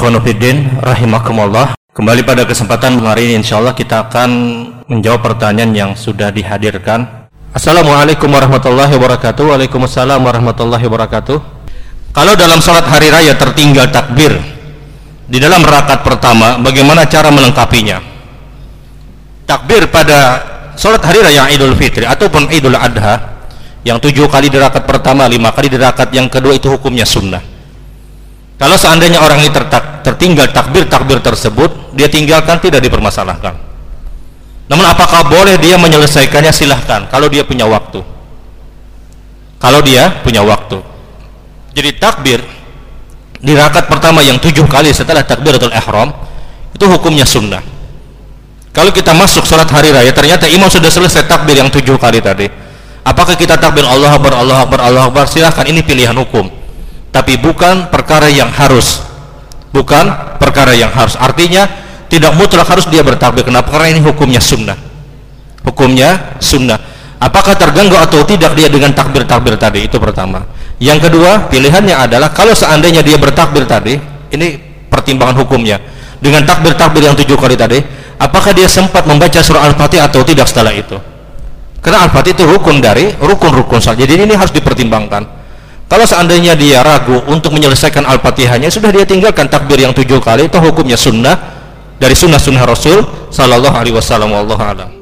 Ikhwanuddin rahimakumullah. Kembali pada kesempatan hari ini insyaallah kita akan menjawab pertanyaan yang sudah dihadirkan. Assalamualaikum warahmatullahi wabarakatuh. Waalaikumsalam warahmatullahi wabarakatuh. Kalau dalam sholat hari raya tertinggal takbir di dalam rakaat pertama, bagaimana cara melengkapinya? Takbir pada sholat hari raya Idul Fitri ataupun Idul Adha yang tujuh kali di rakaat pertama, lima kali di rakaat yang kedua itu hukumnya sunnah kalau seandainya orang ini tertak, tertinggal takbir-takbir tersebut, dia tinggalkan tidak dipermasalahkan. Namun apakah boleh dia menyelesaikannya silahkan kalau dia punya waktu. Kalau dia punya waktu. Jadi takbir di rakaat pertama yang tujuh kali setelah takbiratul ihram itu hukumnya sunnah. Kalau kita masuk sholat hari raya ternyata imam sudah selesai takbir yang tujuh kali tadi. Apakah kita takbir Allah Akbar Allah Akbar Allah Akbar silahkan ini pilihan hukum tapi bukan perkara yang harus. Bukan perkara yang harus. Artinya tidak mutlak harus dia bertakbir kenapa? Karena ini hukumnya sunnah. Hukumnya sunnah. Apakah terganggu atau tidak dia dengan takbir-takbir tadi? Itu pertama. Yang kedua pilihannya adalah kalau seandainya dia bertakbir tadi ini pertimbangan hukumnya. Dengan takbir-takbir yang tujuh kali tadi apakah dia sempat membaca surah al-fatih atau tidak setelah itu? Karena al-fatih itu rukun dari rukun-rukun saja. Jadi ini harus dipertimbangkan kalau seandainya dia ragu untuk menyelesaikan Al-Fatihahnya, sudah dia tinggalkan takbir yang tujuh kali, itu hukumnya sunnah dari sunnah-sunnah Rasul Sallallahu Alaihi Wasallam.